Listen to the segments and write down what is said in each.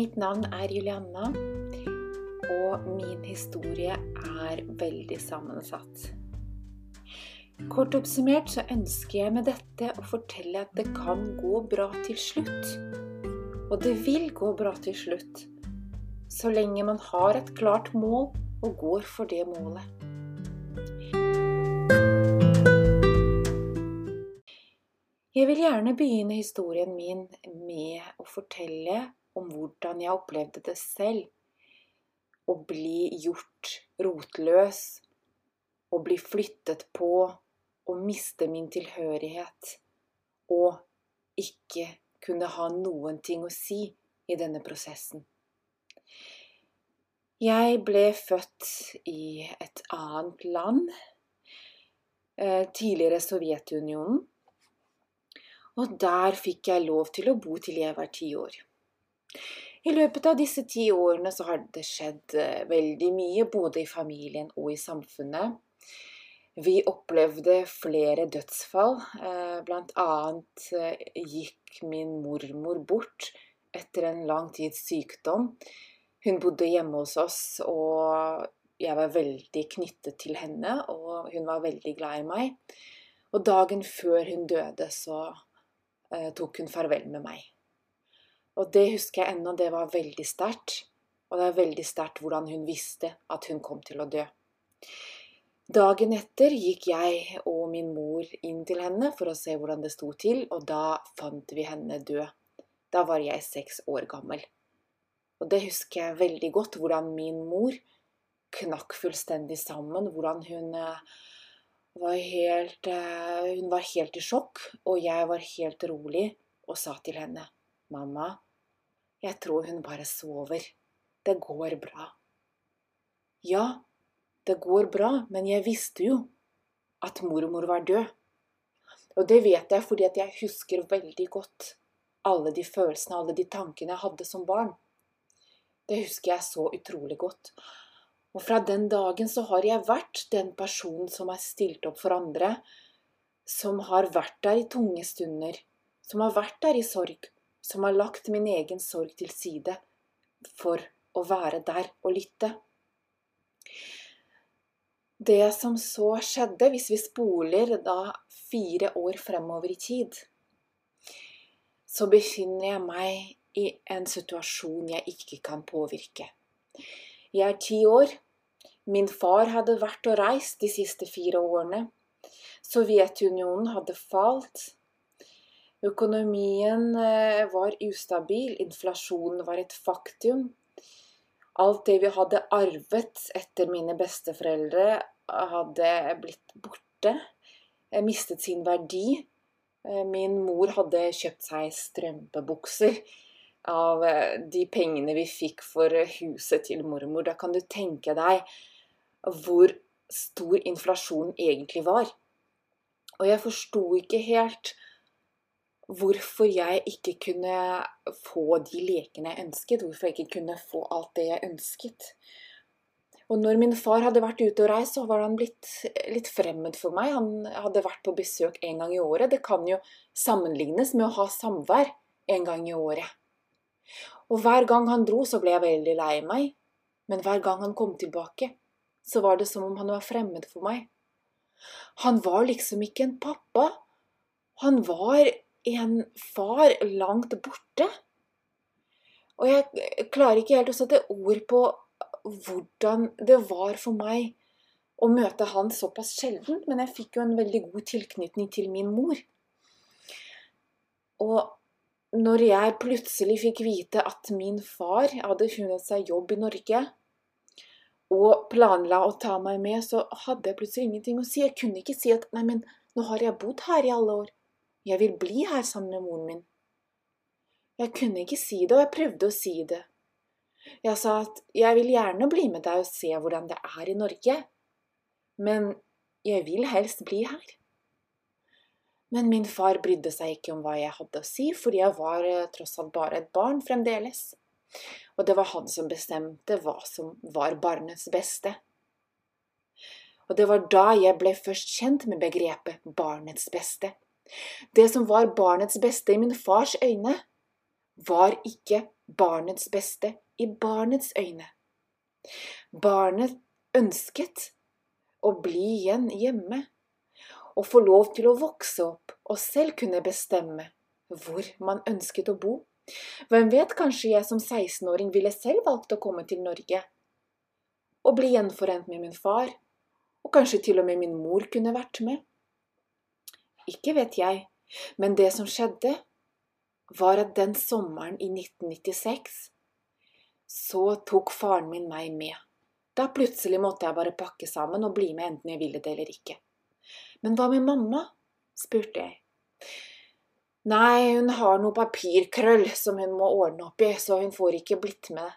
Mitt navn er Julianna, og min historie er veldig sammensatt. Kort oppsummert så ønsker jeg med dette å fortelle at det kan gå bra til slutt. Og det vil gå bra til slutt, så lenge man har et klart mål og går for det målet. Jeg vil gjerne begynne historien min med å fortelle om hvordan jeg opplevde det selv. Å bli gjort rotløs, å bli flyttet på, å miste min tilhørighet og ikke kunne ha noen ting å si i denne prosessen. Jeg ble født i et annet land, eh, tidligere Sovjetunionen. Og der fikk jeg lov til å bo til jeg var ti år. I løpet av disse ti årene så har det skjedd eh, veldig mye, både i familien og i samfunnet. Vi opplevde flere dødsfall. Eh, blant annet eh, gikk min mormor bort etter en lang tids sykdom. Hun bodde hjemme hos oss, og jeg var veldig knyttet til henne, og hun var veldig glad i meg. Og dagen før hun døde, så tok hun farvel med meg. Og det husker jeg ennå, det var veldig sterkt. Og det er veldig sterkt hvordan hun visste at hun kom til å dø. Dagen etter gikk jeg og min mor inn til henne for å se hvordan det sto til, og da fant vi henne død. Da var jeg seks år gammel. Og det husker jeg veldig godt, hvordan min mor knakk fullstendig sammen, hvordan hun eh, var helt, eh, hun var helt i sjokk, og jeg var helt rolig og sa til henne, 'Mamma, jeg tror hun bare sover. Det går bra.' Ja, det går bra, men jeg visste jo at mormor var død. Og det vet jeg fordi jeg husker veldig godt alle de følelsene, alle de tankene jeg hadde som barn. Det husker jeg så utrolig godt. Og fra den dagen så har jeg vært den personen som har stilt opp for andre, som har vært der i tunge stunder, som har vært der i sorg, som har lagt min egen sorg til side for å være der og lytte. Det som så skjedde, hvis vi spoler da fire år fremover i tid, så befinner jeg meg i en situasjon jeg ikke kan påvirke. Jeg er ti år. Min far hadde vært og reist de siste fire årene. Sovjetunionen hadde falt. Økonomien eh, var ustabil, inflasjonen var et faktum. Alt det vi hadde arvet etter mine besteforeldre, hadde blitt borte, Jeg mistet sin verdi. Eh, min mor hadde kjøpt seg strømpebukser av eh, de pengene vi fikk for eh, huset til mormor. Da kan du tenke deg hvor stor inflasjonen egentlig var. Og jeg forsto ikke helt hvorfor jeg ikke kunne få de lekene jeg ønsket. Hvorfor jeg ikke kunne få alt det jeg ønsket. Og når min far hadde vært ute og reist, så var han blitt litt fremmed for meg. Han hadde vært på besøk en gang i året. Det kan jo sammenlignes med å ha samvær en gang i året. Og hver gang han dro, så ble jeg veldig lei meg, men hver gang han kom tilbake, så var det som om han var fremmed for meg. Han var liksom ikke en pappa. Han var en far langt borte. Og jeg klarer ikke helt å sette ord på hvordan det var for meg å møte han såpass sjelden, men jeg fikk jo en veldig god tilknytning til min mor. Og når jeg plutselig fikk vite at min far hadde funnet seg jobb i Norge, og planla å ta meg med, så hadde jeg plutselig ingenting å si. Jeg kunne ikke si at nei, men nå har jeg bodd her i alle år. Jeg vil bli her sammen med moren min. Jeg kunne ikke si det, og jeg prøvde å si det. Jeg sa at jeg vil gjerne bli med deg og se hvordan det er i Norge, men jeg vil helst bli her. Men min far brydde seg ikke om hva jeg hadde å si, fordi jeg var eh, tross alt bare et barn fremdeles. Og det var han som bestemte hva som var barnets beste. Og det var da jeg ble først kjent med begrepet barnets beste. Det som var barnets beste i min fars øyne, var ikke barnets beste i barnets øyne. Barnet ønsket å bli igjen hjemme og få lov til å vokse opp og selv kunne bestemme hvor man ønsket å bo. Hvem vet, kanskje jeg som 16-åring ville selv valgt å komme til Norge og bli gjenforent med min far, og kanskje til og med min mor kunne vært med. Ikke vet jeg, men det som skjedde, var at den sommeren i 1996 så tok faren min meg med. Da plutselig måtte jeg bare pakke sammen og bli med enten jeg ville det eller ikke. Men hva med mamma? spurte jeg. Nei, hun har noe papirkrøll som hun må ordne opp i, så hun får ikke blitt med,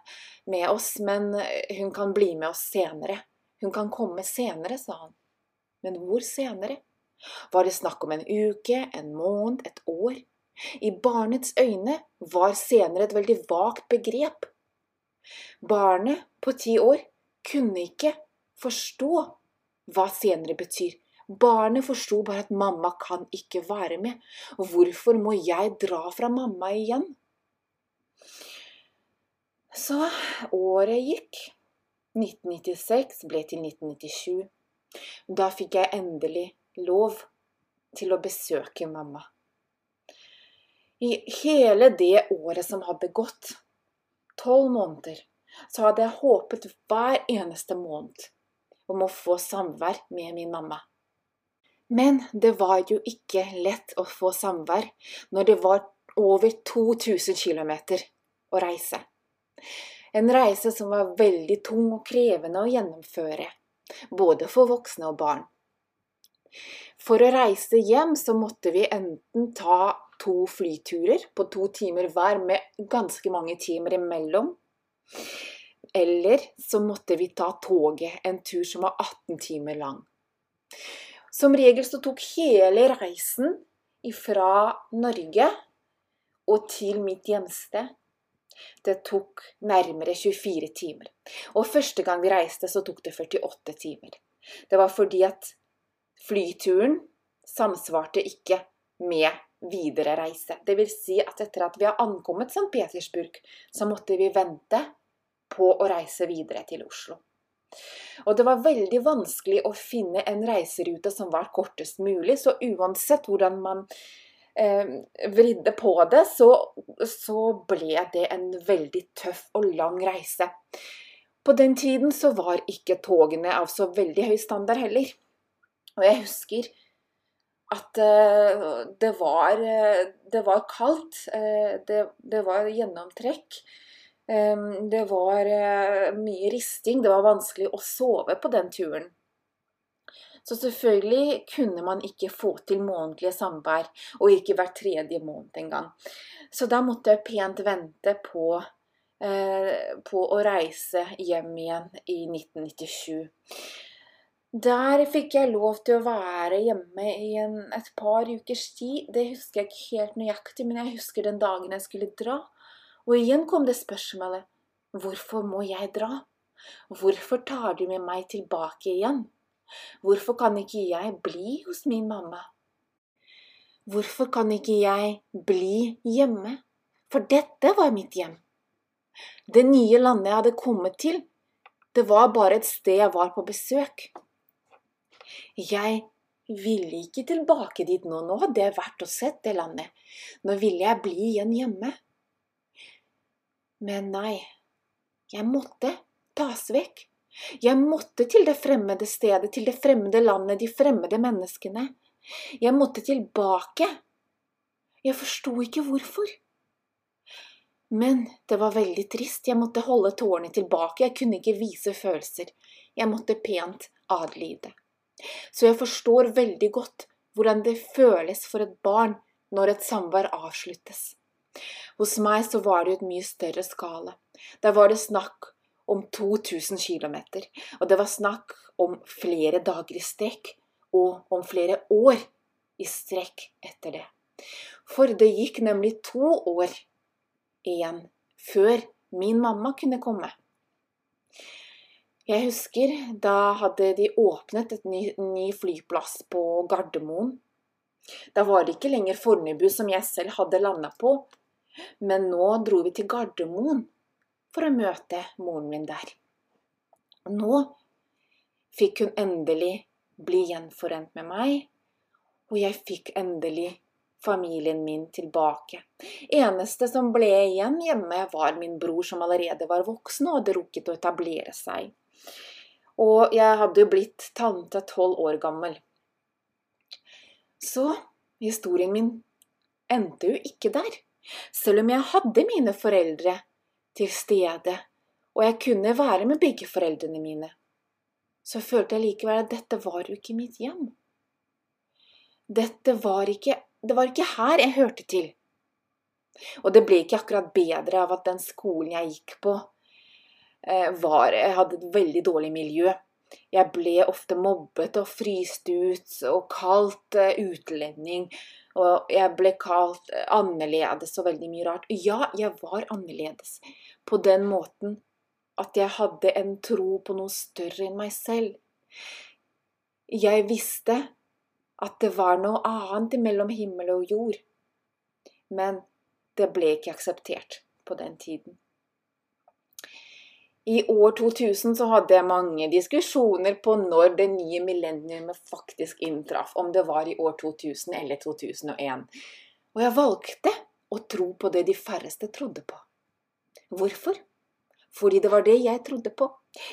med oss, men hun kan bli med oss senere. Hun kan komme senere, sa han. Men hvor senere? Var det snakk om en uke, en måned, et år? I barnets øyne var senere et veldig vagt begrep. Barnet på ti år kunne ikke forstå hva senere betyr. Barnet forsto bare at mamma kan ikke være med. Hvorfor må jeg dra fra mamma igjen? Så året gikk. 1996 ble til 1997. Da fikk jeg endelig lov til å besøke mamma. I hele det året som hadde gått, tolv måneder, så hadde jeg håpet hver eneste måned om å få samvær med min mamma. Men det var jo ikke lett å få samvær når det var over 2000 km å reise. En reise som var veldig tung og krevende å gjennomføre, både for voksne og barn. For å reise hjem så måtte vi enten ta to flyturer på to timer hver med ganske mange timer imellom. Eller så måtte vi ta toget, en tur som var 18 timer lang. Som regel så tok hele reisen fra Norge og til mitt hjemsted det tok nærmere 24 timer. Og første gang vi reiste, så tok det 48 timer. Det var fordi at flyturen samsvarte ikke med videre reise. Vil si at etter at vi har ankommet St. Petersburg, så måtte vi vente på å reise videre til Oslo. Og det var veldig vanskelig å finne en reiserute som var kortest mulig, så uansett hvordan man eh, vridde på det, så, så ble det en veldig tøff og lang reise. På den tiden så var ikke togene av så veldig høy standard heller. Og jeg husker at uh, det, var, uh, det var kaldt. Uh, det, det, var gjennomtrekk. Um, det var mye risting. Det var vanskelig å sove på den turen. Så selvfølgelig kunne man ikke få til månedlige samvær, og ikke hver tredje måned engang. Så da måtte jeg pent vente på, på å reise hjem igjen i 1997. Der fikk jeg lov til å være hjemme i en, et par ukers tid. Det husker jeg ikke helt nøyaktig, men jeg husker den dagen jeg skulle dra. Og igjen kom det spørsmålet hvorfor må jeg dra? Hvorfor tar du med meg tilbake igjen? Hvorfor kan ikke jeg bli hos min mamma? Hvorfor kan ikke jeg bli hjemme? For dette var mitt hjem. Det nye landet jeg hadde kommet til, det var bare et sted jeg var på besøk. Jeg ville ikke tilbake dit nå. Nå hadde jeg vært og sett det landet. Nå ville jeg bli igjen hjemme. Men nei, jeg måtte tas vekk. Jeg måtte til det fremmede stedet, til det fremmede landet, de fremmede menneskene. Jeg måtte tilbake. Jeg forsto ikke hvorfor. Men det var veldig trist, jeg måtte holde tårene tilbake, jeg kunne ikke vise følelser. Jeg måtte pent adlyde. Så jeg forstår veldig godt hvordan det føles for et barn når et samvær avsluttes. Hos meg så var det jo et mye større skala. Der var det snakk om 2000 km, og det var snakk om flere dager i strekk, og om flere år i strekk etter det. For det gikk nemlig to år igjen før min mamma kunne komme. Jeg husker da hadde de åpnet et ny, ny flyplass på Gardermoen. Da var det ikke lenger Fornebu som jeg selv hadde landa på, Men nå dro vi til Gardermoen for å møte moren min der. Nå fikk hun endelig bli gjenforent med meg, og jeg fikk endelig familien min tilbake. Eneste som ble igjen hjemme, var min bror, som allerede var voksen og hadde rukket å etablere seg. Og jeg hadde jo blitt tante tolv år gammel. Så historien min endte jo ikke der. Selv om jeg hadde mine foreldre til stede, og jeg kunne være med begge foreldrene mine, så følte jeg likevel at dette var jo ikke mitt hjem. Dette var ikke Det var ikke her jeg hørte til. Og det ble ikke akkurat bedre av at den skolen jeg gikk på, eh, jeg hadde et veldig dårlig miljø. Jeg ble ofte mobbet og fryst ut og kalt eh, utlending. Og jeg ble kalt eh, annerledes og veldig mye rart. Ja, jeg var annerledes på den måten at jeg hadde en tro på noe større enn meg selv. Jeg visste at det var noe annet mellom himmel og jord. Men det ble ikke akseptert på den tiden. I år 2000 så hadde jeg mange diskusjoner på når det nye millenniumet faktisk inntraff, om det var i år 2000 eller 2001. Og jeg valgte å tro på det de færreste trodde på. Hvorfor? Fordi det var det jeg trodde på.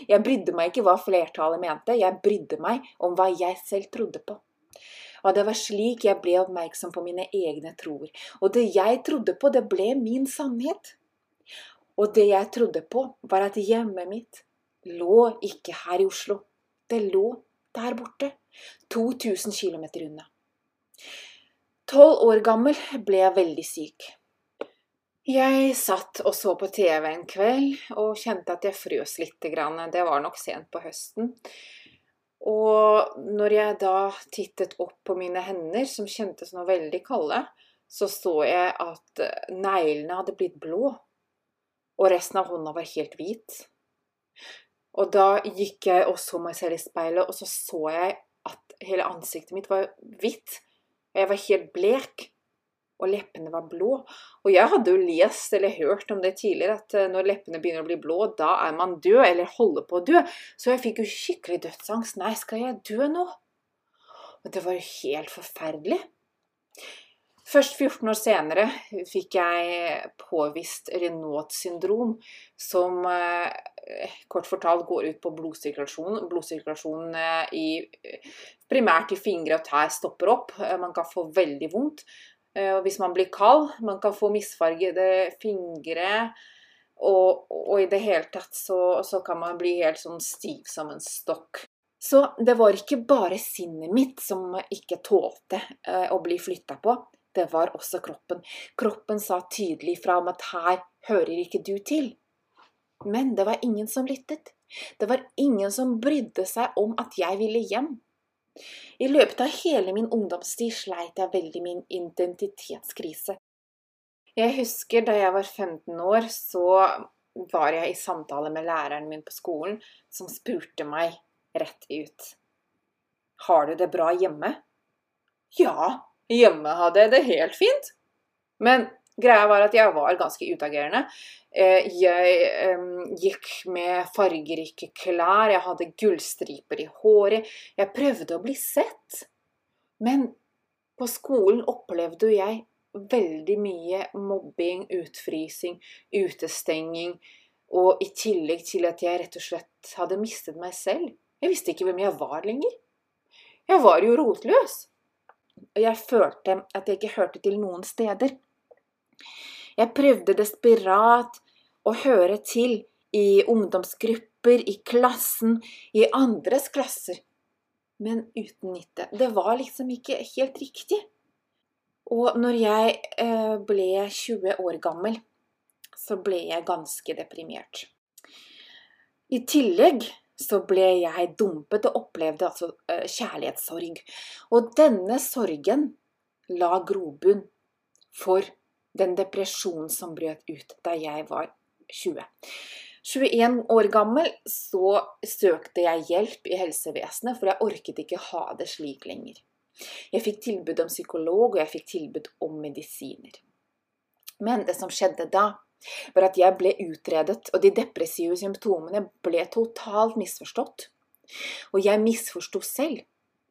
Jeg brydde meg ikke hva flertallet mente, jeg brydde meg om hva jeg selv trodde på. Og det var slik jeg ble oppmerksom på mine egne troer. Og det jeg trodde på, det ble min sannhet. Og det jeg trodde på, var at hjemmet mitt lå ikke her i Oslo. Det lå der borte, 2000 km unna. Tolv år gammel ble jeg veldig syk. Jeg satt og så på TV en kveld og kjente at jeg frøs litt. Det var nok sent på høsten. Og når jeg da tittet opp på mine hender, som kjentes noe veldig kalde, så så jeg at neglene hadde blitt blå, og resten av hånda var helt hvit. Og da gikk jeg og så meg selv i speilet, og så så jeg at hele ansiktet mitt var hvitt. Og jeg var helt blek og leppene var blå. Og jeg hadde jo lest eller hørt om det tidligere, at eh, når leppene begynner å bli blå, da er man død, eller holder på å dø. Så jeg fikk jo skikkelig dødsangst. Nei, skal jeg dø nå? Og det var jo helt forferdelig. Først 14 år senere fikk jeg påvist Renault syndrom, som eh, kort fortalt går ut på blodsirkulasjon. Blodsirkulasjonen eh, i, primært i fingre og tær stopper opp. Man kan få veldig vondt. Eh, hvis man blir kald, man kan få misfargede fingre. Og, og i det hele tatt så, så, kan man bli helt sånn stiv som en stokk. Så det var ikke bare sinnet mitt som ikke tålte eh, å bli flytta på. Det var også kroppen. Kroppen sa tydelig fra om at her hører ikke du til. Men det var ingen som lyttet. Det var ingen som brydde seg om at jeg ville hjem. I løpet av hele min ungdomstid sleit jeg veldig min identitetskrise. Jeg husker da jeg var 15 år, så var jeg i samtale med læreren min på skolen, som spurte meg rett ut. Har du det bra hjemme? Ja, hjemme hadde jeg det helt fint. Men greia var at jeg var ganske utagerende. Eh, jeg gikk med fargerike klær, jeg hadde gullstriper i håret. Jeg prøvde å bli sett. Men på skolen opplevde jeg veldig mye mobbing, utfrysing, utestenging. Og i tillegg til at jeg rett og slett hadde mistet meg selv. Jeg visste ikke hvem jeg var lenger. Jeg var jo rotløs. Og jeg følte at jeg ikke hørte til noen steder. Jeg prøvde desperat å høre til i ungdomsgrupper, i klassen, i andres klasser. Men uten nytte. Det var liksom ikke helt riktig. Og når jeg eh, ble 20 år gammel, så ble jeg ganske deprimert. I tillegg så ble jeg dumpet og opplevde altså eh, kjærlighetssorg. Og denne sorgen la grobunn for den depresjonen som brøt ut da jeg var 20. 21 år gammel så søkte jeg hjelp i helsevesenet, for jeg orket ikke ha det slik lenger. Jeg fikk tilbud om psykolog, og jeg fikk tilbud om medisiner. Men det som skjedde da, var at jeg ble utredet, og de depressive symptomene ble totalt misforstått. Og jeg misforsto selv,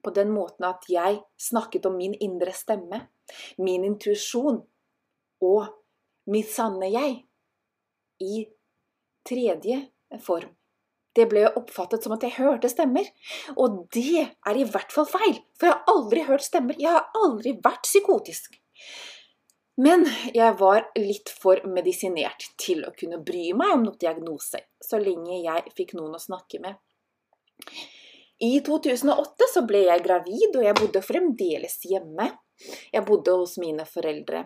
på den måten at jeg snakket om min indre stemme, min intuisjon og mitt sanne jeg i tredje form. Det ble oppfattet som at jeg hørte stemmer. Og det er i hvert fall feil, for jeg har aldri hørt stemmer. Jeg har aldri vært psykotisk. Men jeg var litt for medisinert til å kunne bry meg om noen diagnose, så lenge jeg fikk noen å snakke med. I 2008 så ble jeg gravid, og jeg bodde fremdeles hjemme. Jeg bodde hos mine foreldre.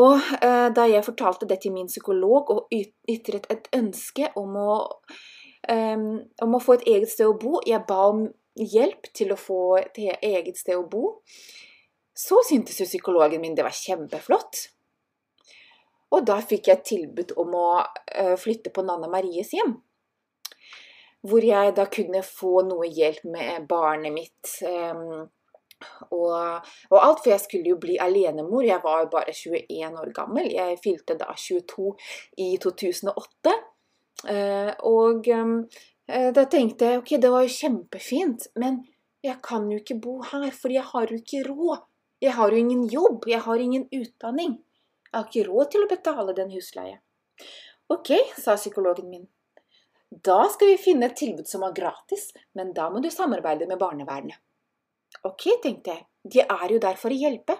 Og eh, da jeg fortalte det til min psykolog og ytret et ønske om å, eh, om å få et eget sted å bo Jeg ba om hjelp til å få et eget sted å bo. Så syntes jo psykologen min det var kjempeflott. Og da fikk jeg tilbud om å eh, flytte på Nanna Maries hjem. Hvor jeg da kunne få noe hjelp med barnet mitt. Eh, og, og, alt, for jeg skulle jo bli alenemor. Jeg var jo bare 21 år gammel. Jeg fylte da 22 i 2008. Eh, og eh, da tenkte jeg ok, det var jo kjempefint, men jeg kan jo ikke bo her, for jeg har jo ikke råd. Jeg har jo ingen jobb, jeg har ingen utdanning. Jeg har ikke råd til å betale den husleie. Ok, sa psykologen min. Da skal vi finne et tilbud som er gratis, men da må du samarbeide med barnevernet. Ok, tenkte jeg, de er jo der for å hjelpe.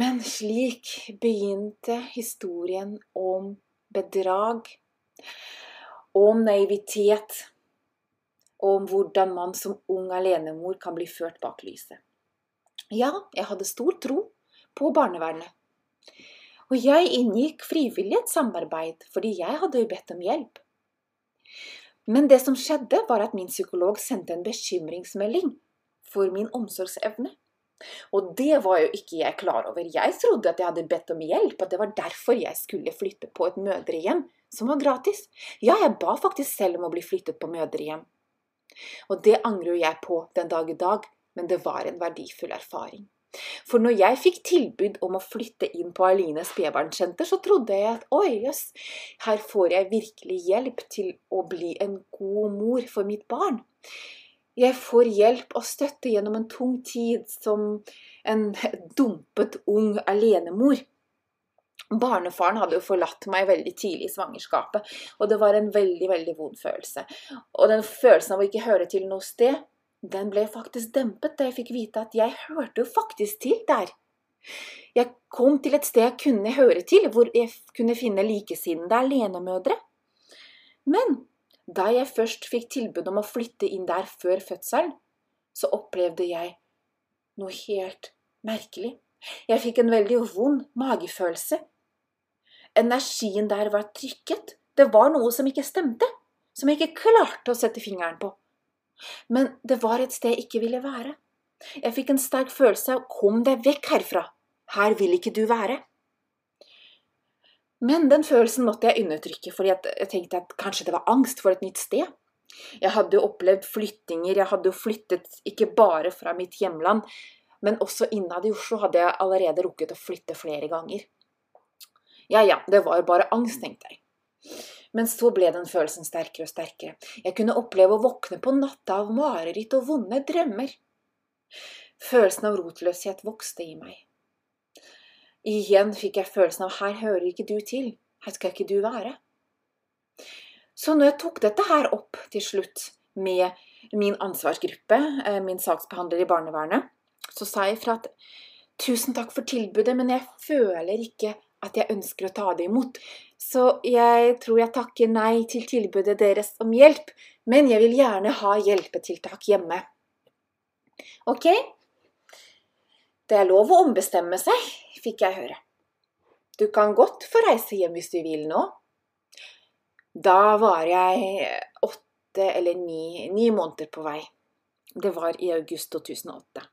Men slik begynte historien om bedrag, om naivitet, om hvordan man som ung alenemor kan bli ført bak lyset. Ja, jeg hadde stor tro på barnevernet. Og jeg inngikk frivillig et samarbeid fordi jeg hadde jo bedt om hjelp. Men det som skjedde, var at min psykolog sendte en bekymringsmelding for min omsorgsevne. Og det var jo ikke jeg klar over. Jeg trodde at jeg hadde bedt om hjelp, at det var derfor jeg skulle flytte på et mødrehjem som var gratis. Ja, jeg ba faktisk selv om å bli flyttet på mødrehjem. Og det angrer jo jeg på den dag i dag, men det var en verdifull erfaring. For når jeg fikk tilbud om å flytte inn på Aline spedbarnssenter, så trodde jeg at oi, jøss, her får jeg virkelig hjelp til å bli en god mor for mitt barn. Jeg får hjelp og støtte gjennom en tung tid som en dumpet ung alenemor. Barnefaren hadde jo forlatt meg veldig tidlig i svangerskapet, og det var en veldig, veldig vond følelse. Og den følelsen av å ikke høre til noe sted, den ble faktisk dempet da jeg fikk vite at jeg hørte jo faktisk til der. Jeg kom til et sted jeg kunne høre til, hvor jeg kunne finne likesinnede alenemødre. Men da jeg først fikk tilbud om å flytte inn der før fødselen, så opplevde jeg noe helt merkelig. Jeg fikk en veldig vond magefølelse. Energien der var trykket. Det var noe som ikke stemte, som jeg ikke klarte å sette fingeren på. Men det var et sted jeg ikke ville være. Jeg fikk en sterk følelse av 'kom deg vekk herfra', her vil ikke du være'. Men den følelsen måtte jeg undertrykke, fordi jeg tenkte at kanskje det var angst for et nytt sted. Jeg hadde jo opplevd flyttinger, jeg hadde jo flyttet ikke bare fra mitt hjemland, men også innad i Oslo hadde jeg allerede rukket å flytte flere ganger. Ja ja, det var jo bare angst, tenkte jeg. Men så ble den følelsen sterkere og sterkere. Jeg kunne oppleve å våkne på natta av mareritt og vonde drømmer. Følelsen av rotløshet vokste i meg. Igjen fikk jeg følelsen av her hører ikke du til, her skal ikke du være. Så når jeg tok dette her opp til slutt med min ansvarsgruppe, eh, min saksbehandler i barnevernet, så sa jeg fra at tusen takk for tilbudet, men jeg føler ikke at jeg ønsker å ta det imot. Så jeg tror jeg takker nei til tilbudet deres om hjelp, men jeg vil gjerne ha hjelpetiltak hjemme. Ok? Det er lov å ombestemme seg, fikk jeg høre. Du kan godt få reise hjem hvis du vil nå. Da var jeg åtte eller ni, ni måneder på vei. Det var i august 2008.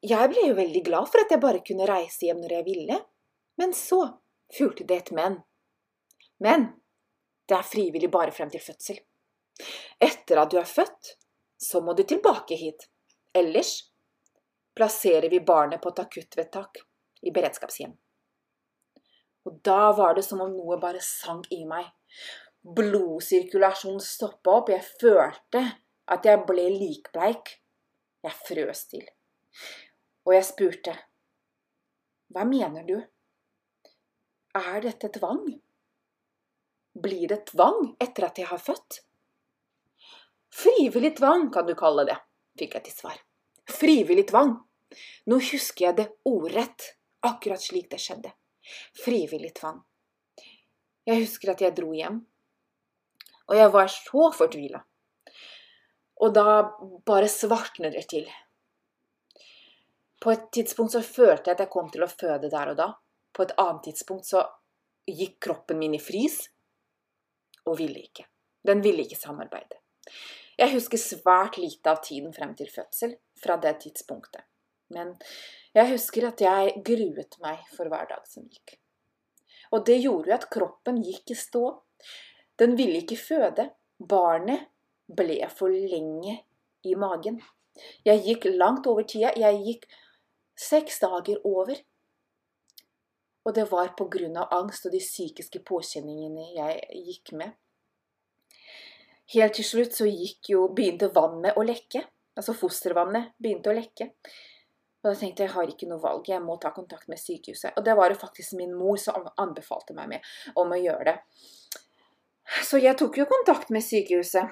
Jeg ble jo veldig glad for at jeg bare kunne reise hjem når jeg ville, men så fulgte det et men. Men det er frivillig bare frem til fødsel. Etter at du er født, så må du tilbake hit. Ellers plasserer vi barnet på et akuttvedtak. i beredskapshjem. Og da var det som om noe bare sank i meg. Blodsirkulasjonen stoppa opp. Jeg følte at jeg ble likbleik. Jeg frøs til. Og jeg spurte, hva mener du? Er dette tvang? Blir det tvang etter at jeg har født? Frivillig tvang kan du kalle det, fikk jeg til svar. Frivillig tvang. Nå husker jeg det ordrett, akkurat slik det skjedde. Frivillig tvang. Jeg husker at jeg dro hjem, og jeg var så fortvila. Og da bare svartner det til. På et tidspunkt så følte jeg at jeg kom til å føde der og da. På et annet tidspunkt så gikk kroppen min i frys og ville ikke. Den ville ikke samarbeide. Jeg husker svært lite av tiden frem til fødsel fra det tidspunktet. Men jeg husker at jeg gruet meg for hver dag som gikk. Og det gjorde jo at kroppen gikk i stå. Den ville ikke føde. Barnet ble for lenge i magen. Jeg gikk langt over tida. Jeg gikk seks dager over. Og det var av angst og de psykiske påkjenningene jeg gikk med. Helt til slutt så jo, begynte vannet å lekke. Altså fostervannet begynte å lekke. Og da tenkte jeg jeg har ikke noe valg, jeg må ta kontakt med sykehuset. Og det var jo faktisk min mor som anbefalte meg med om å gjøre det. Så jeg tok jo kontakt med sykehuset.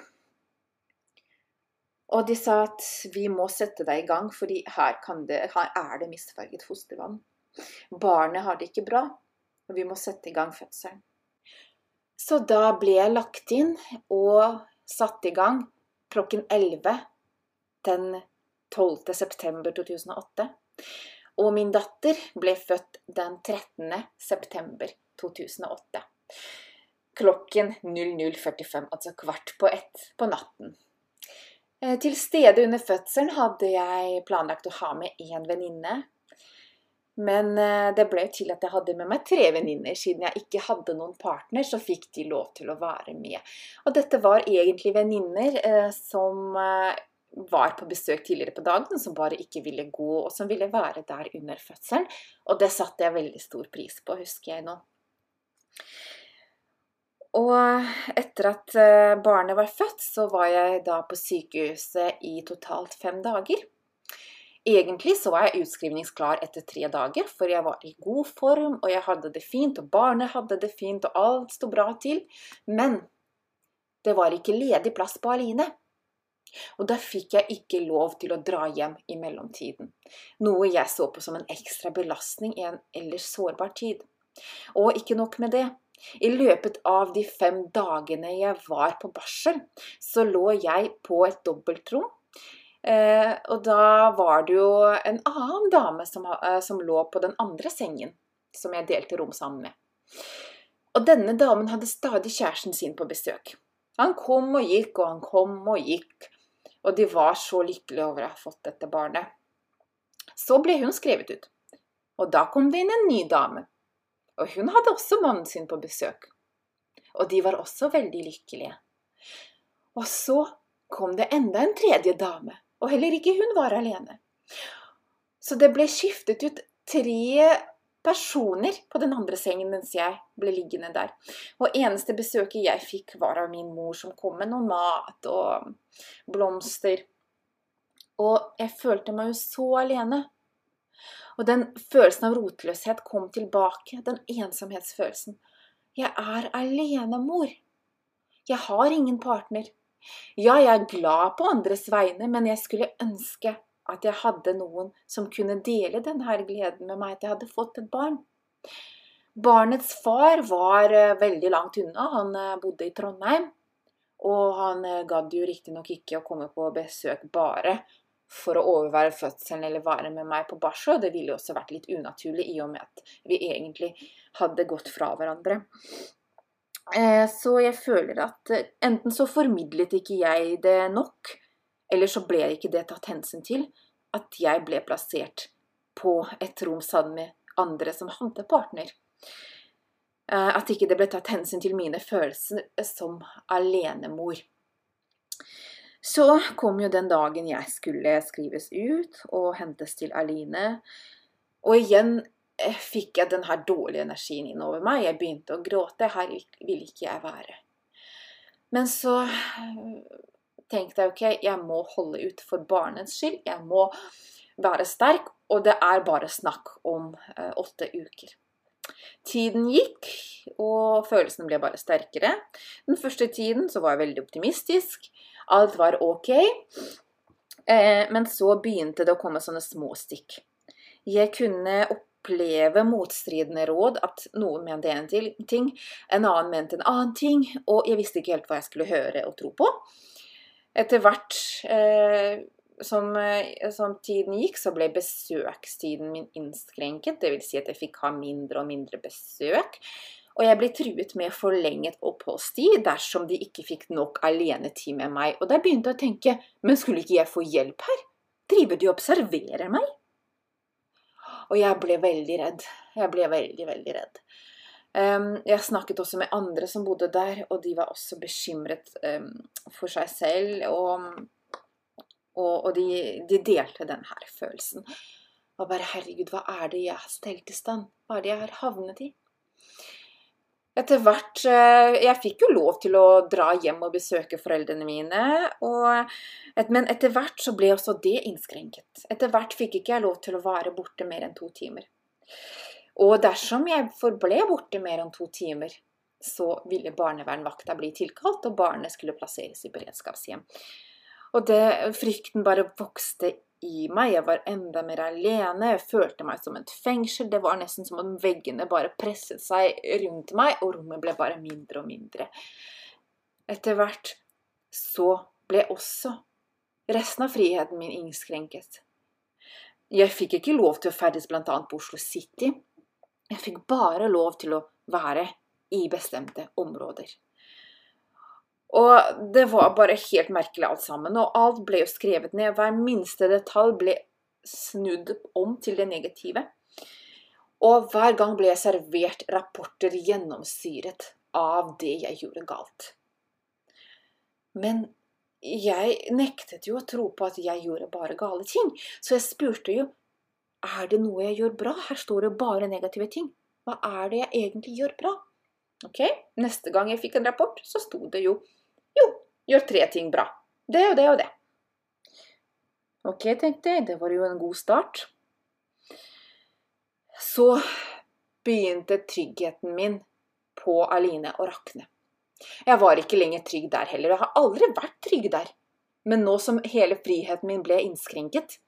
Og de sa at vi må sette deg i gang, fordi her, her er det misfarget fostervann. Barnet har det ikke bra, og vi må sette i gang fødselen. Så da ble jeg lagt inn og satt i gang klokken 11 den 12. september 2008. Og min datter ble født den 13. september 2008. Klokken 00.45, altså kvart på ett på natten. Eh, til stede under fødselen hadde jeg planlagt å ha med én venninne. Men eh, det ble til at jeg hadde med meg tre venninner. Siden jeg ikke hadde noen partner, så fikk de lov til å være med. Og dette var egentlig venninner eh, som var på besøk tidligere på dagen, som bare ikke ville gå, og som ville være der under fødselen. Og det satte jeg veldig stor pris på, husker jeg nå. Og etter at eh, barnet var født, så var jeg da på sykehuset i totalt fem dager. Egentlig så var jeg utskrivningsklar etter tre dager, for jeg var i god form, og jeg hadde det fint, og barnet hadde det fint, og alt sto bra til. Men det var ikke ledig plass på Aline. Og da fikk jeg ikke lov til å dra hjem i mellomtiden, noe jeg så på som en ekstra belastning i en ellers sårbar tid. Og ikke nok med det. I løpet av de fem dagene jeg var på barsel, så lå jeg på et dobbeltrom. Eh, og da var det jo en annen dame som, eh, som lå på den andre sengen, som jeg delte rom sammen med. Og denne damen hadde stadig kjæresten sin på besøk. Han kom og gikk, og han kom og gikk. Og de var så lykkelige over å ha fått dette barnet. Så ble hun skrevet ut. Og da kom det inn en ny dame. Og hun hadde også mannen sin på besøk. Og de var også veldig lykkelige. Og så kom det enda en tredje dame, og heller ikke hun var alene. Så det ble skiftet ut tre personer på den andre sengen mens jeg ble liggende der. Og eneste besøket jeg fikk, var av min mor, som kom med noe mat og blomster. Og jeg følte meg jo så alene. Og den følelsen av rotløshet kom tilbake, den ensomhetsfølelsen. Jeg er alene, mor. Jeg har ingen partner. Ja, jeg er glad på andres vegne, men jeg skulle ønske at jeg hadde noen som kunne dele denne gleden med meg, at jeg hadde fått et barn. Barnets far var eh, veldig langt unna, han eh, bodde i Trondheim. Og han eh, gadd jo riktignok ikke å komme på besøk bare for å overvære fødselen eller være med meg på barsel. Det ville også vært litt unaturlig i og med at vi egentlig hadde gått fra hverandre. Så jeg føler at enten så formidlet ikke jeg det nok, eller så ble ikke det tatt hensyn til at jeg ble plassert på et rom sammen med andre som hadde partner. Eh, at ikke det ble tatt hensyn til mine følelser som alenemor. Så kom jo den dagen jeg skulle skrives ut og hentes til Aline. Og igjen eh, fikk jeg den her dårlige energien innover meg. Jeg begynte å gråte. Her vil ikke jeg være. Men så tenkte jeg ok, jeg må holde ut for barnets skyld. Jeg må være sterk, og det er bare snakk om eh, åtte uker. Tiden gikk, og følelsene ble bare sterkere. Den første tiden så var jeg veldig optimistisk. Alt var ok. Eh, men så begynte det å komme sånne små stikk. Jeg kunne oppleve motstridende råd, at noen mente en ting, en annen mente en annen ting, og jeg visste ikke helt hva jeg skulle høre og tro på. Etter hvert eh, som, eh, som, tiden gikk, så ble besøkstiden min innskrenket. Dvs. Si at jeg fikk ha mindre og mindre besøk. Og jeg ble truet med forlenget oppholdstid dersom de ikke fikk nok alenetid med meg. Og da begynte jeg å tenke, men skulle ikke jeg få hjelp her? Driver de og observerer meg? Og jeg ble veldig redd. Jeg ble veldig, veldig redd. Um, jeg snakket også med andre som bodde der, og de var også bekymret um, for seg selv. Og, og, de, de, delte denne følelsen. Og bare 'herregud, hva er det jeg har stelt i stand? Hva er det jeg har havnet i?' Etter hvert uh, Jeg fikk jo lov til å dra hjem og besøke foreldrene mine. Og, men etter hvert så ble også det innskrenket. Etter hvert fikk ikke jeg lov til å være borte mer enn to timer. Og dersom jeg forble borte mer enn to timer, så ville barnevernvakta bli tilkalt, og barnet skulle plasseres i beredskapshjem. Og det, frykten bare vokste i meg. Jeg var enda mer alene. Jeg følte meg som et fengsel. Det var nesten som om veggene bare presset seg rundt meg, og rommet ble bare mindre og mindre. Etter hvert så ble også resten av friheten min innskrenket. Jeg fikk ikke lov til å ferdes bl.a. på Oslo City. Jeg fikk bare lov til å være i bestemte områder. Og det var bare helt merkelig alt sammen. Og alt ble jo skrevet ned. Hver minste detalj ble snudd om til det negative. Og hver gang ble jeg servert rapporter gjennomsyret av det jeg gjorde galt. Men jeg nektet jo å tro på at jeg gjorde bare gale ting, så jeg spurte jo er det noe jeg gjør bra? Her står det bare negative ting. Hva er det jeg egentlig gjør bra? Ok, Neste gang jeg fikk en rapport, så sto det jo Jo, gjør tre ting bra. Det og det og det. Ok, tenkte jeg. Det var jo en god start. Så begynte tryggheten min på Aline å rakne. Jeg var ikke lenger trygg der heller. Jeg har aldri vært trygg der. Men nå som hele friheten min ble innskrenket,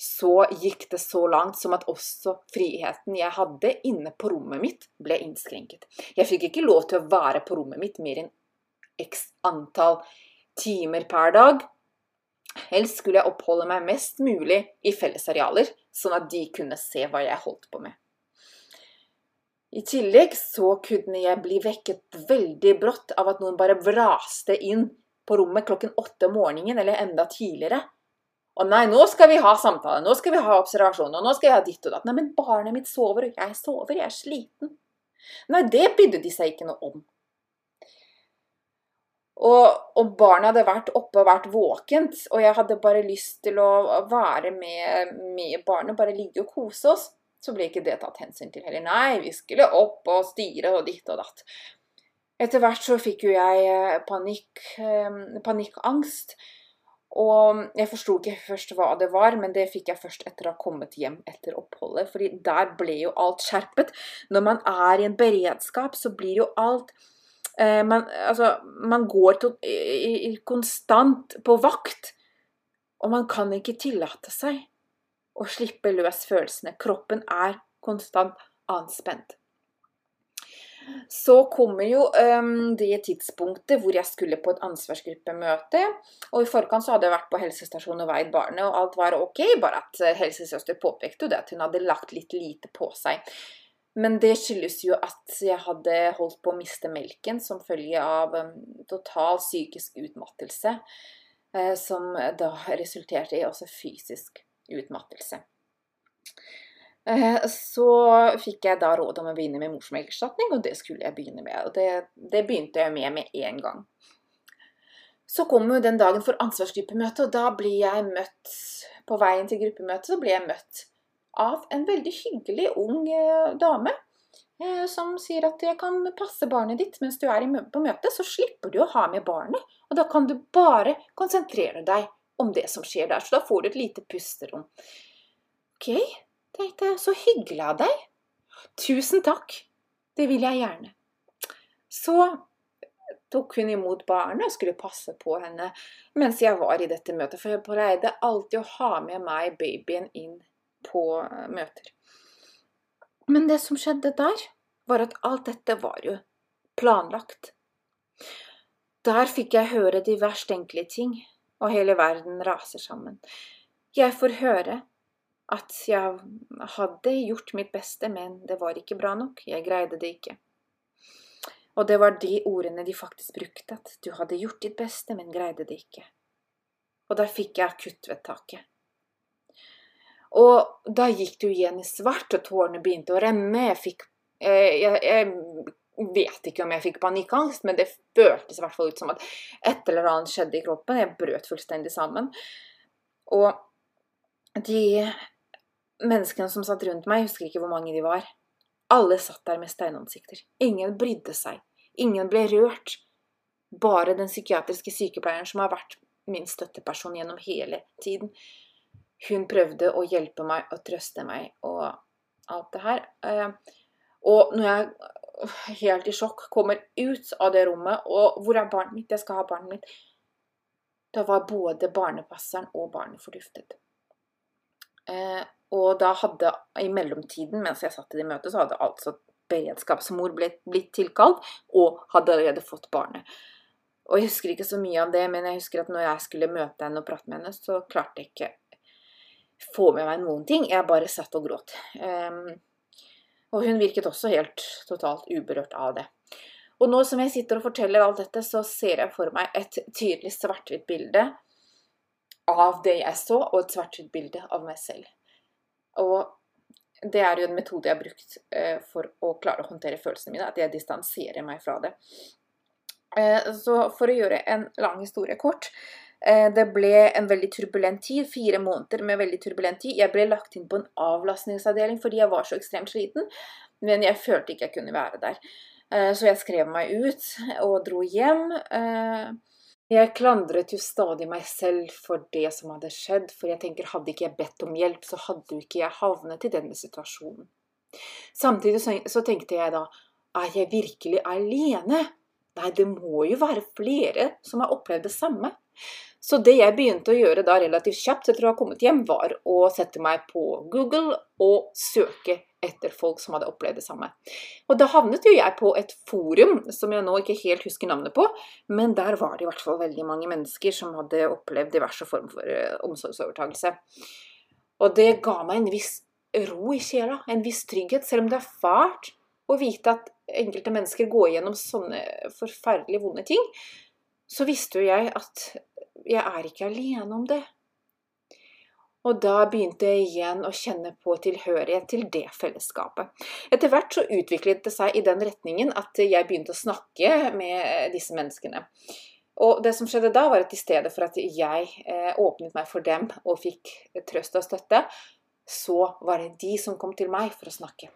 så gikk det så langt som at også friheten jeg hadde inne på rommet mitt, ble innskrenket. Jeg fikk ikke lov til å være på rommet mitt mer enn x antall timer per dag. Helst skulle jeg oppholde meg mest mulig i fellesarealer, sånn at de kunne se hva jeg holdt på med. I tillegg så kunne jeg bli vekket veldig brått av at noen bare vraste inn på rommet klokken åtte om morgenen, eller enda tidligere, og nei, nå skal vi ha samtale, nå skal vi ha observasjon, og nå skal jeg ha ditt og datt. Nei, men barnet mitt sover, og jeg sover, jeg er sliten. Nei, det brydde de seg ikke noe om. Og, og, barnet hadde vært oppe og vært våkent, og jeg hadde bare lyst til å være med, med barnet, bare ligge og kose oss. Så ble ikke det tatt hensyn til heller. Nei, vi skulle opp og styre og ditt og datt. Etter hvert så fikk jo jeg eh, panikk, eh, panikkangst. Og jeg forsto ikke først hva det var, men det fikk jeg først etter å ha kommet hjem etter oppholdet. fordi der ble jo alt skjerpet. Når man er i en beredskap, så blir jo alt eh, man, altså, man går til, i, i, konstant på vakt. Og man kan ikke tillate seg å slippe løs følelsene. Kroppen er konstant anspent. Så kommer jo um, det tidspunktet hvor jeg skulle på et ansvarsgruppemøte. Og i forkant så hadde jeg vært på helsestasjonen og veid barnet, og alt var ok, bare at eh, helsesøster påpekte det at hun hadde lagt litt lite på seg. Men det skyldes jo at jeg hadde holdt på å miste melken som følge av um, total psykisk utmattelse, uh, som da resulterte i også fysisk utmattelse. Eh, så fikk jeg da råd om å begynne med morsmelkerstatning, og det skulle jeg begynne med. Og det, det begynte jeg med med en gang. Så kom jo den dagen for ansvarsgruppemøte, og da blir jeg møtt På veien til gruppemøtet så blir jeg møtt av en veldig hyggelig ung eh, dame eh, som sier at jeg kan passe barnet ditt mens du er på møte, så slipper du å ha med barnet. Og da kan du bare konsentrere deg om det som skjer der. Så da får du et lite pusterom. Ok, tenkte jeg. Så hyggelig av deg. Tusen takk. Det vil jeg gjerne. Så tok hun imot barnet og skulle passe på henne mens jeg var i dette møtet. For jeg pleide alltid å ha med meg babyen inn på eh, møter. Men det som skjedde der, var at alt dette var jo planlagt. Der fikk jeg høre de verst tenkelige ting, og hele verden raser sammen. Jeg får høre at jeg hadde gjort mitt beste, men det var ikke bra nok. Jeg greide det ikke. Og det var de ordene de faktisk brukte, at du hadde gjort ditt beste, men greide det ikke. Og der fikk jeg akuttvedtaket. Og da gikk det jo igjen i svart, og tårene begynte å renne. Jeg fikk eh, jeg, jeg vet ikke om jeg fikk panikkangst, men det føltes i hvert fall ut som at et eller annet skjedde i kroppen. Jeg brøt fullstendig sammen. Og de menneskene som satt rundt meg, jeg husker ikke hvor mange de var, alle satt der med steinansikter. Ingen brydde seg. Ingen ble rørt. Bare den psykiatriske sykepleieren som har vært min støtteperson gjennom hele tiden. Hun prøvde å hjelpe meg og trøste meg og alt det her. Eh, og når jeg helt i sjokk kommer ut av det rommet, og hvor er barnet mitt? Jeg skal ha barnet mitt. Da var både barnepasseren og barnet forduftet. Eh, og da hadde i mellomtiden, mens jeg satt i det møtet, så hadde altså beredskapsmor blitt, blitt tilkalt og hadde allerede fått barnet. Og jeg husker ikke så mye av det, men jeg husker at når jeg skulle møte henne og prate med henne, så klarte jeg ikke få med meg noen ting. Jeg bare satt og gråt. Um, og hun virket også helt totalt uberørt av det. Og nå som jeg sitter og forteller alt dette, så ser jeg for meg et tydelig svart-hvitt bilde av det jeg så, og et svart-hvitt bilde av meg selv. Og det er jo en metode jeg har brukt uh, for å klare å håndtere følelsene mine, at jeg distanserer meg fra det. Uh, så for å gjøre en lang historie kort Det ble en veldig turbulent tid, fire måneder med veldig turbulent tid. Jeg ble lagt inn på en avlastningsavdeling fordi jeg var så ekstremt sliten, men jeg følte ikke jeg kunne være der. Så jeg skrev meg ut og dro hjem. Jeg klandret jo stadig meg selv for det som hadde skjedd, for jeg tenker hadde ikke jeg bedt om hjelp, så hadde jo ikke jeg havnet i denne situasjonen. Samtidig så tenkte jeg da, er jeg virkelig alene? Nei, det må jo være flere som har opplevd det samme. Så det jeg begynte å gjøre da relativt kjapt etter å ha kommet hjem, var å sette meg på Google og søke etter folk som hadde opplevd det samme. Og da havnet jo jeg på et forum som jeg nå ikke helt husker navnet på, men der var det i hvert fall veldig mange mennesker som hadde opplevd diverse former for omsorgsovertagelse. omsorgsovertakelse. Og det ga meg en viss ro i sjela, en viss trygghet, selv om det er fælt å vite at enkelte mennesker går gjennom sånne forferdelig vonde ting, så visste jo jeg at jeg er ikke alene om det. Og da begynte jeg igjen å kjenne på tilhørighet til det fellesskapet. Etter hvert så utviklet det seg i den retningen at jeg begynte å snakke med disse menneskene. Og det som skjedde da, var at i stedet for at jeg eh, åpnet meg for dem og fikk trøst og støtte, så var det de som kom til meg for å snakke.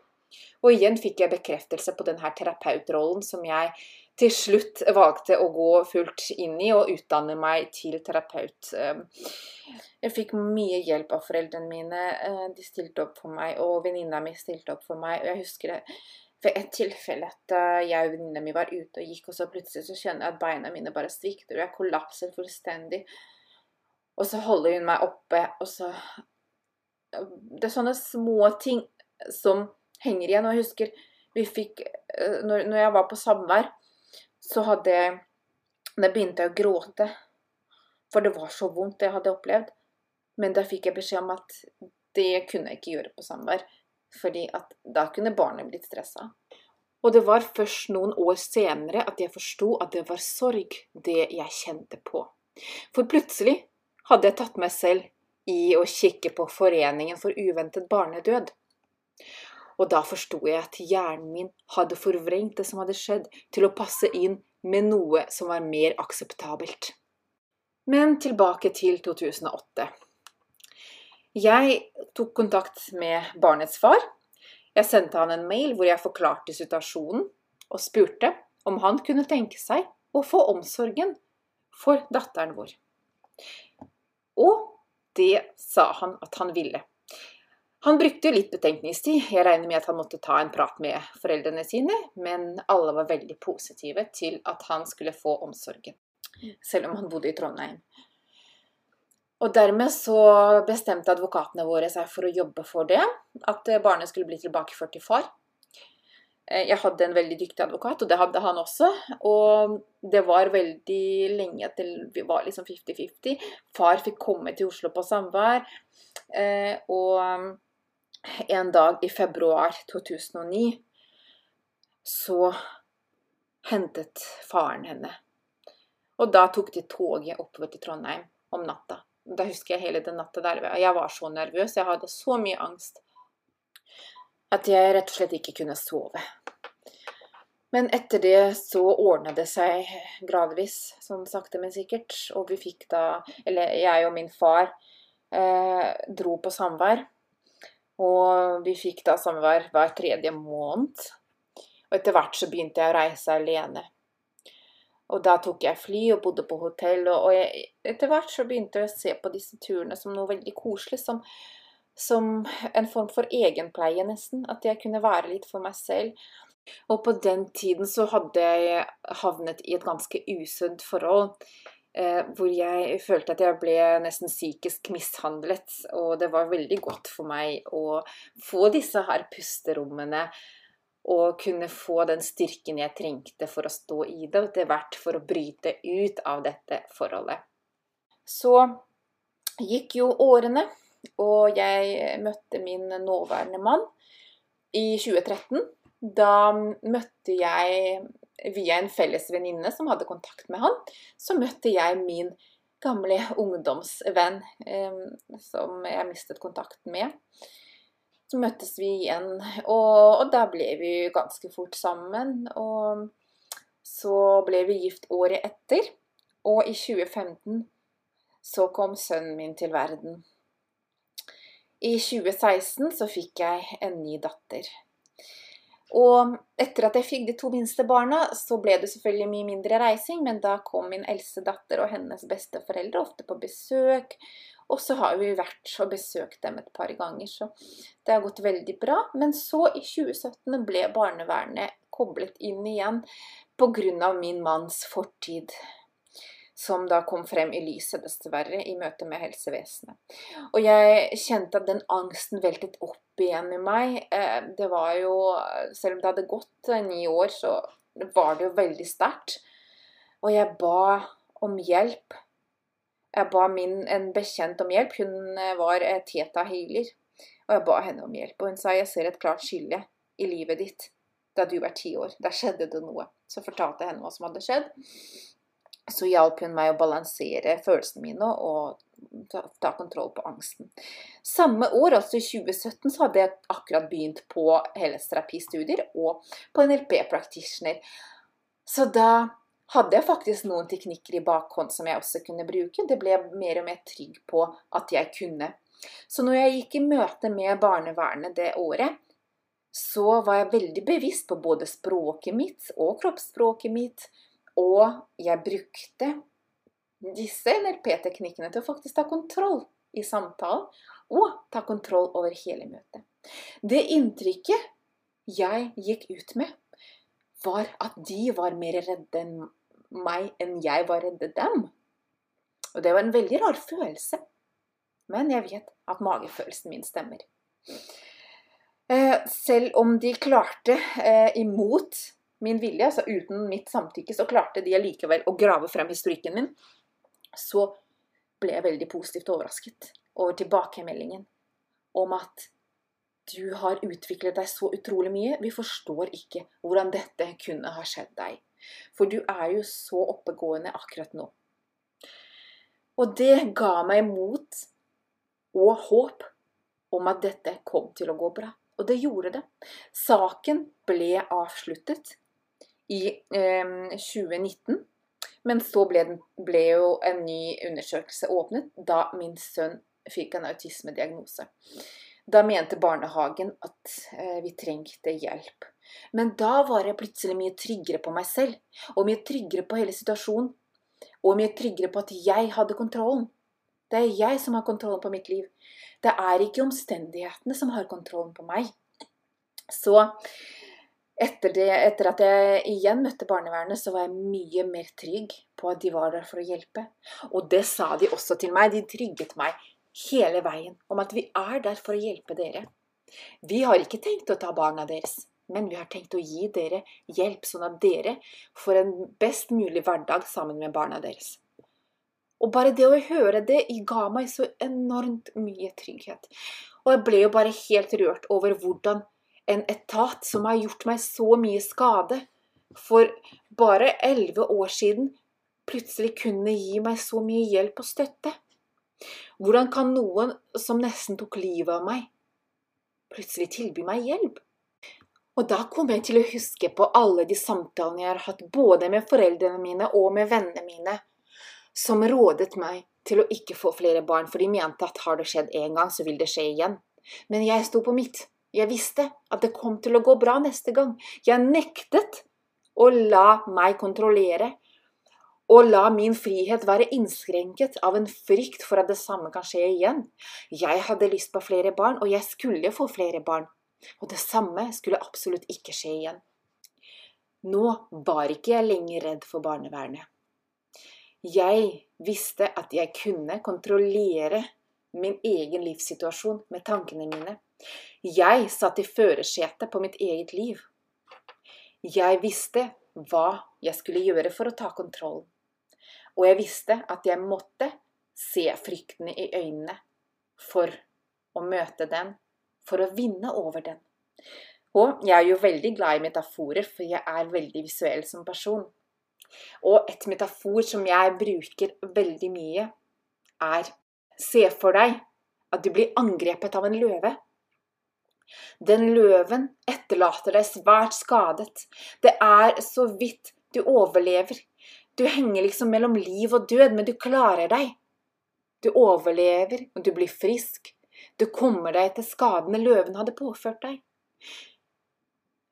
Og igjen fikk jeg bekreftelse på denne terapeutrollen som jeg til slutt valgte å gå fullt inn i og utdanne meg til terapeut. Ehm, jeg fikk mye hjelp av foreldrene mine. Eh, de stilte opp for meg, og venninna mi stilte opp for meg. Og jeg husker det ved et tilfelle at eh, jeg og venninna mi var ute og gikk, og så plutselig så kjenner jeg at beina mine bare svikter, og jeg kollapser fullstendig. Og så holder hun meg oppe, og så Det er sånne små ting som henger igjen. Og jeg husker vi fikk eh, når jeg var på samvær, så hadde jeg Da begynte jeg å gråte. For det var så vondt, det jeg hadde opplevd. Men da fikk jeg beskjed om at det kunne jeg ikke gjøre på samvær. Fordi at da kunne barnet blitt stressa. Og det var først noen år senere at jeg forsto at det var sorg, det jeg kjente på. For plutselig hadde jeg tatt meg selv i å kikke på Foreningen for uventet barnedød. Og da forsto jeg at hjernen min hadde forvrengt det som hadde skjedd, til å passe inn med noe som var mer akseptabelt. Men tilbake til 2008. Jeg tok kontakt med barnets far. Jeg sendte han en mail hvor jeg forklarte situasjonen, og spurte om han kunne tenke seg å få omsorgen for datteren vår. Og det sa han at han ville. Han brukte jo litt betenkningstid, jeg regner med at han måtte ta en prat med foreldrene sine, men alle var veldig positive til at han skulle få omsorgen, selv om han bodde i Trondheim. Og dermed så bestemte advokatene våre seg for å jobbe for det, at barnet skulle bli tilbakeført til far. Eh, jeg hadde en veldig dyktig advokat, og det hadde han også. Og det var veldig lenge til vi var liksom 50-50. Far fikk komme til Oslo på samvær. Eh, og en dag i februar 2009 så hentet faren henne. Og da tok de toget oppover til Trondheim om natta. Da husker jeg hele den natta der. Jeg var så nervøs, jeg hadde så mye angst at jeg rett og slett ikke kunne sove. Men etter det så ordna det seg gradvis, sånn sakte, men sikkert. Og vi fikk da Eller jeg og min far eh, dro på samvær. Og vi fikk da samvær hver tredje måned. Og etter hvert så begynte jeg å reise alene. Og da tok jeg fly og bodde på hotell, og, jeg, etter hvert så begynte jeg å se på disse turene som noe veldig koselig. Som, som en form for egenpleie, nesten. At jeg kunne være litt for meg selv. Og på den tiden så hadde jeg havnet i et ganske usunt forhold. Eh, hvor jeg følte at jeg ble nesten psykisk mishandlet. Og det var veldig godt for meg å få disse her pusterommene og kunne få den styrken jeg trengte for å stå i det, og etter hvert for å bryte ut av dette forholdet. Så gikk jo årene, og jeg møtte min nåværende mann i 2013. Da møtte jeg, via en felles venninne som hadde kontakt med han, så møtte jeg min gamle ungdomsvenn eh, som jeg mistet kontakten med. Så møttes vi igjen, og, og da ble vi ganske fort sammen. Og så ble vi gift året etter, og i 2015 så kom sønnen min til verden. I 2016 så fikk jeg en ny datter. Og etter at jeg fikk de to minste barna, så ble det selvfølgelig mye mindre reising, men da kom min eldste datter og hennes besteforeldre ofte på besøk. Og så har vi vært og besøkt dem et par ganger, så det har gått veldig bra. Men så, i 2017, ble barnevernet koblet inn igjen pga. min manns fortid. Som da kom frem i lyset, dessverre, i møte med helsevesenet. Og jeg kjente at den angsten veltet opp igjen i meg. Eh, det var jo Selv om det hadde gått ni år, så var det jo veldig sterkt. Og jeg ba om hjelp jeg ba min, en bekjent om hjelp. Hun eh, var teta healer. Og jeg ba henne om hjelp. Og hun sa jeg ser et klart skille i livet ditt da du var ti år. Der skjedde det noe. Så fortalte jeg henne hva som hadde skjedd. Så hjalp hun meg å balansere følelsene mine og ta, ta, kontroll på angsten. Samme år, altså i 2017, så hadde jeg akkurat begynt på helseterapistudier og på en LP-practitioner. Så da hadde jeg faktisk noen teknikker i bakhånd som jeg også kunne bruke. Det ble jeg mer og mer trygg på at jeg kunne. Så når jeg gikk i møte med barnevernet det året, så var jeg veldig bevisst på både språket mitt og kroppsspråket mitt. Og jeg brukte disse NLP-teknikkene til å faktisk ta kontroll i samtalen og ta kontroll over hele møtet. Det inntrykket jeg gikk ut med, var at de var mer redde enn meg enn jeg var redde dem. Og det var en veldig rar følelse. Men jeg vet at magefølelsen min stemmer. Eh, selv om de klarte, eh, imot min vilje, altså uten mitt samtykke, så klarte de allikevel å grave frem historikken min, så ble jeg veldig positivt overrasket over tilbakemeldingen om at du har utviklet deg så utrolig mye. Vi forstår ikke hvordan dette kunne ha skjedd deg. For du er jo så oppegående akkurat nå. Og det ga meg mot og håp om at dette kom til å gå bra. Og det gjorde det. Saken ble avsluttet i eh, 2019. Men så ble, den, ble, jo en ny undersøkelse åpnet da min sønn fikk en autismediagnose. Da mente barnehagen at eh, vi trengte hjelp. Men da var jeg plutselig mye tryggere på meg selv, og mye tryggere på hele situasjonen. Og mye tryggere på at jeg hadde kontrollen. Det er jeg som har kontrollen på mitt liv. Det er ikke omstendighetene som har kontrollen på meg. Så etter, det, etter, at jeg igjen møtte barnevernet, så var jeg mye mer trygg på at de var der for å hjelpe. Og det sa de også til meg. De trygget meg hele veien om at vi er der for å hjelpe dere. Vi har ikke tenkt å ta barna deres, men vi har tenkt å gi dere hjelp, sånn at dere får en best mulig hverdag sammen med barna deres. Og bare det å høre det ga meg så enormt mye trygghet. Og jeg ble jo bare helt rørt over hvordan en etat som har gjort meg så mye skade, for bare elleve år siden plutselig kunne gi meg så mye hjelp og støtte. Hvordan kan noen som nesten tok livet av meg, plutselig tilby meg hjelp? Og da kom jeg til å huske på alle de samtalene jeg har hatt både med foreldrene mine og med vennene mine, som rådet meg til å ikke få flere barn, for de mente at har det skjedd én gang, så vil det skje igjen. Men jeg sto på mitt. Jeg visste at det kom til å gå bra neste gang. Jeg nektet å la meg kontrollere og la min frihet være innskrenket av en frykt for at det samme kan skje igjen. Jeg hadde lyst på flere barn, og jeg skulle få flere barn. Og det samme skulle absolutt ikke skje igjen. Nå var ikke jeg lenger redd for barnevernet. Jeg visste at jeg kunne kontrollere min egen livssituasjon med tankene mine. Jeg satt i førersetet på mitt eget liv. Jeg visste hva jeg skulle gjøre for å ta kontrollen. Og jeg visste at jeg måtte se fryktene i øynene for å møte den, for å vinne over den. Og jeg er jo veldig glad i metaforer, for jeg er veldig visuell som person. Og et metafor som jeg bruker veldig mye, er se for deg at du blir angrepet av en løve. Den løven etterlater deg svært skadet. Det er så vidt du overlever. Du henger liksom mellom liv og død, men du klarer deg. Du overlever, og du blir frisk. Du kommer deg til skadene løven hadde påført deg.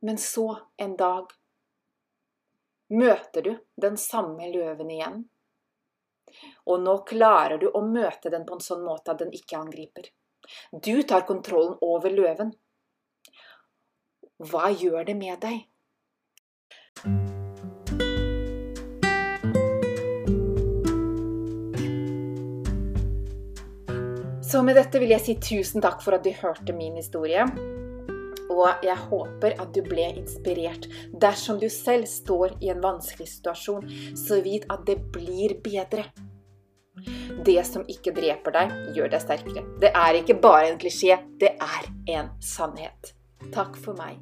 Men så, en dag, møter du den samme løven igjen. Og nå klarer du å møte den på en sånn måte at den ikke angriper. Du tar kontrollen over løven. Hva gjør det med deg? Så med dette vil jeg si tusen takk for at du hørte min historie. Og jeg håper at du ble inspirert. Dersom du selv står i en vanskelig situasjon, så vit at det blir bedre. Det som ikke dreper deg, gjør deg sterkere. Det er ikke bare en klisjé, det er en sannhet. Takk for meg.